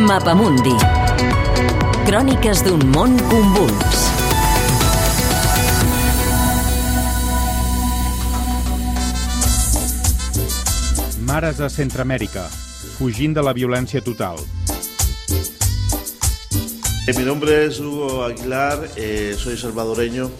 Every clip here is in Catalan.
Mapamundi. Cròniques d'un món convuls. Mares a Centroamèrica, fugint de la violència total. Eh, Mi nombre es Hugo Aguilar, eh, soy salvadoreño.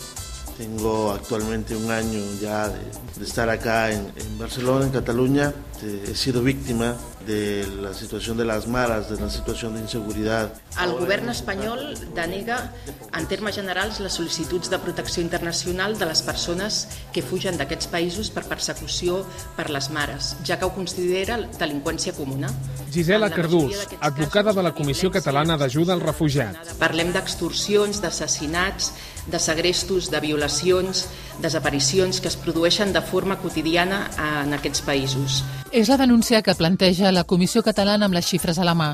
Tengo actualmente un año ya de, de estar acá en, en Barcelona, en Cataluña. Eh, he sido víctima de la situación de las maras, de la situación de inseguridad. El govern espanyol denega, en termes generals, les sol·licituds de protecció internacional de les persones que fugen d'aquests països per persecució per les mares, ja que ho considera delinqüència comuna. Gisela Cardús, advocada de la Comissió Catalana d'Ajuda al Refugiat. Parlem d'extorsions, d'assassinats, de segrestos, de violacions, desaparicions que es produeixen de forma quotidiana en aquests països. És la denúncia que planteja la Comissió Catalana amb les xifres a la mà.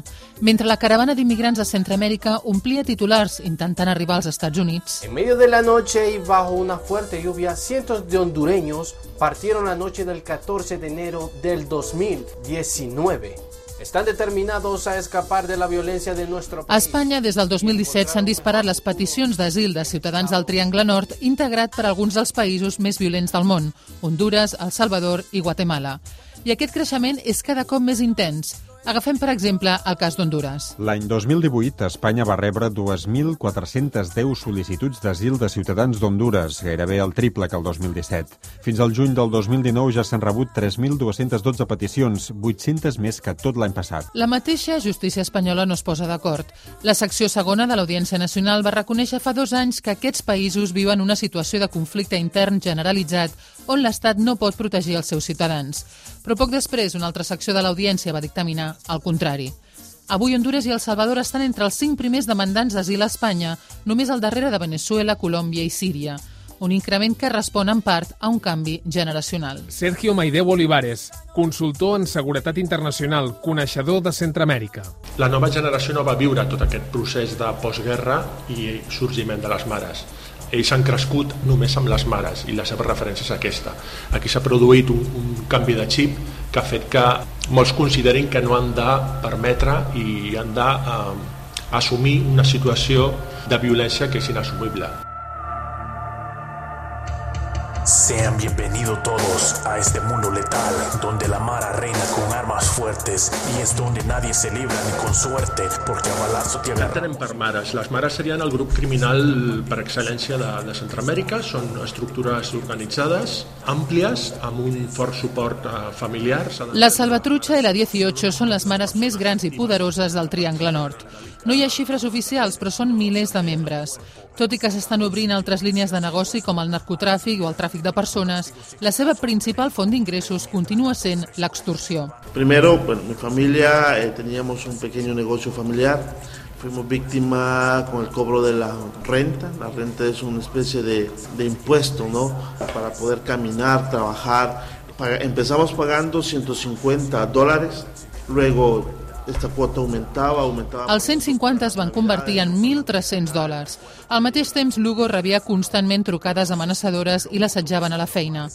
Mentre la caravana d'immigrants de Centroamèrica omplia titulars intentant arribar als Estats Units, En medio de la noche y bajo una fuerte lluvia, cientos de hondureños partieron la noche del 14 de enero del 2019. Están determinados a escapar de la violencia de nuestro a país. Espanya, des del 2017, s'han disparat les peticions d'asil de ciutadans del Triangle Nord integrat per alguns dels països més violents del món, Honduras, El Salvador i Guatemala. I aquest creixement és cada cop més intens. Agafem, per exemple, el cas d'Honduras. L'any 2018, Espanya va rebre 2.410 sol·licituds d'asil de ciutadans d'Honduras, gairebé el triple que el 2017. Fins al juny del 2019 ja s'han rebut 3.212 peticions, 800 més que tot l'any passat. La mateixa justícia espanyola no es posa d'acord. La secció segona de l'Audiència Nacional va reconèixer fa dos anys que aquests països viuen una situació de conflicte intern generalitzat on l'Estat no pot protegir els seus ciutadans. Però poc després, una altra secció de l'Audiència va dictaminar el contrari. Avui Honduras i El Salvador estan entre els cinc primers demandants d'asil a Espanya, només al darrere de Venezuela, Colòmbia i Síria. Un increment que respon en part a un canvi generacional. Sergio Maideu Olivares, consultor en seguretat internacional, coneixedor de Centroamèrica. La nova generació no va viure tot aquest procés de postguerra i sorgiment de les mares. Ells han crescut només amb les mares i la seva referència és aquesta. Aquí s'ha produït un, un canvi de xip que ha fet que molts considerin que no han de permetre i han d'assumir una situació de violència que és inassumible. Sean bienvenidos todos a este mundo letal, donde la mara reina con armas fuertes y es donde nadie se libra ni con suerte, porque a balazo te Què agarran. entenem per mares? Les mares serien el grup criminal per excel·lència de, de Centroamèrica, són estructures organitzades, àmplies, amb un fort suport eh, familiar. La Salvatrucha i la 18 són les mares més grans i poderoses del Triangle Nord. No hi ha xifres oficials, però són milers de membres. Tot i que s'estan obrint altres línies de negoci com el narcotràfic o el tràfic de persones, la seva principal font d'ingressos continua sent l'extorsió. Primero, bueno, mi familia eh, teníamos un pequeño negocio familiar. Fuimos víctima con el cobro de la renta. La renta es una especie de, de impuesto, ¿no? Para poder caminar, trabajar. Empezamos pagando 150 dólares. Luego esta cuota aumentaba, aumentaba. Els 150 es van convertir en 1.300 dòlars. Al mateix temps, Lugo rebia constantment trucades amenaçadores i l'assetjaven a la feina.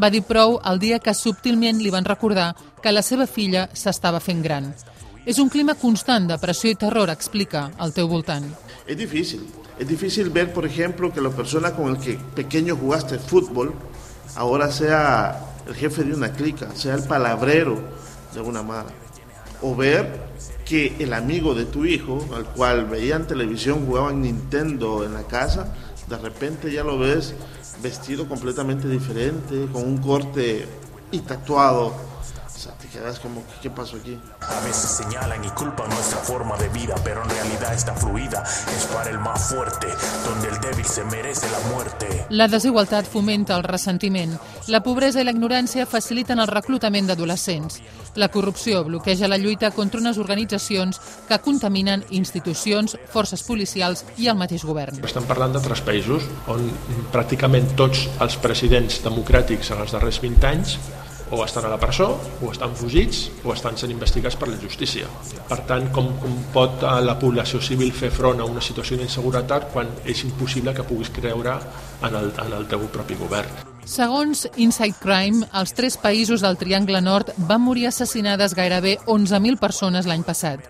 Va dir prou el dia que subtilment li van recordar que la seva filla s'estava fent gran. És un clima constant de pressió i terror, explica, al teu voltant. Es difícil. Es difícil ver, por ejemplo, que la persona con el que pequeño jugaste fútbol ahora sea el jefe de una clica, sea el palabrero de una mala. O ver que el amigo de tu hijo, al cual veían televisión, jugaban Nintendo en la casa, de repente ya lo ves vestido completamente diferente, con un corte y tatuado. Sea, te quedas como, ¿qué pasó aquí? A veces señalan y culpan nuestra forma de vida, pero en realidad esta fluida es para el más fuerte, donde el débil se merece la muerte. La desigualtat fomenta el ressentiment. La pobresa i la ignorància faciliten el reclutament d'adolescents. La corrupció bloqueja la lluita contra unes organitzacions que contaminen institucions, forces policials i el mateix govern. Estem parlant de tres països on pràcticament tots els presidents democràtics en els darrers 20 anys o estan a la presó, o estan fugits, o estan sent investigats per la justícia. Per tant, com, com pot eh, la població civil fer front a una situació d'inseguretat quan és impossible que puguis creure en el, en el teu propi govern? Segons Inside Crime, als tres països del Triangle Nord van morir assassinades gairebé 11.000 persones l'any passat.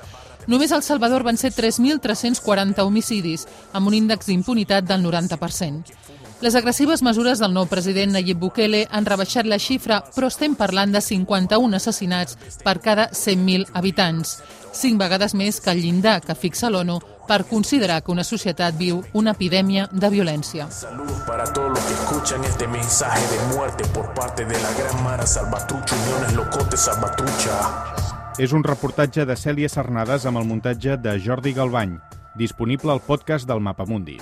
Només a El Salvador van ser 3.340 homicidis, amb un índex d'impunitat del 90%. Les agressives mesures del nou president Nayib Bukele han rebaixat la xifra, però estem parlant de 51 assassinats per cada 100.000 habitants, cinc vegades més que el llindar que fixa l'ONU per considerar que una societat viu una epidèmia de violència. Saludos para todos los que escuchan este mensaje de muerte por parte de la gran Mara Salvatrucha, Uniones Locotes Salvatrucha. És un reportatge de Cèlia Sarnades amb el muntatge de Jordi Galbany, disponible al podcast del Mapamundi.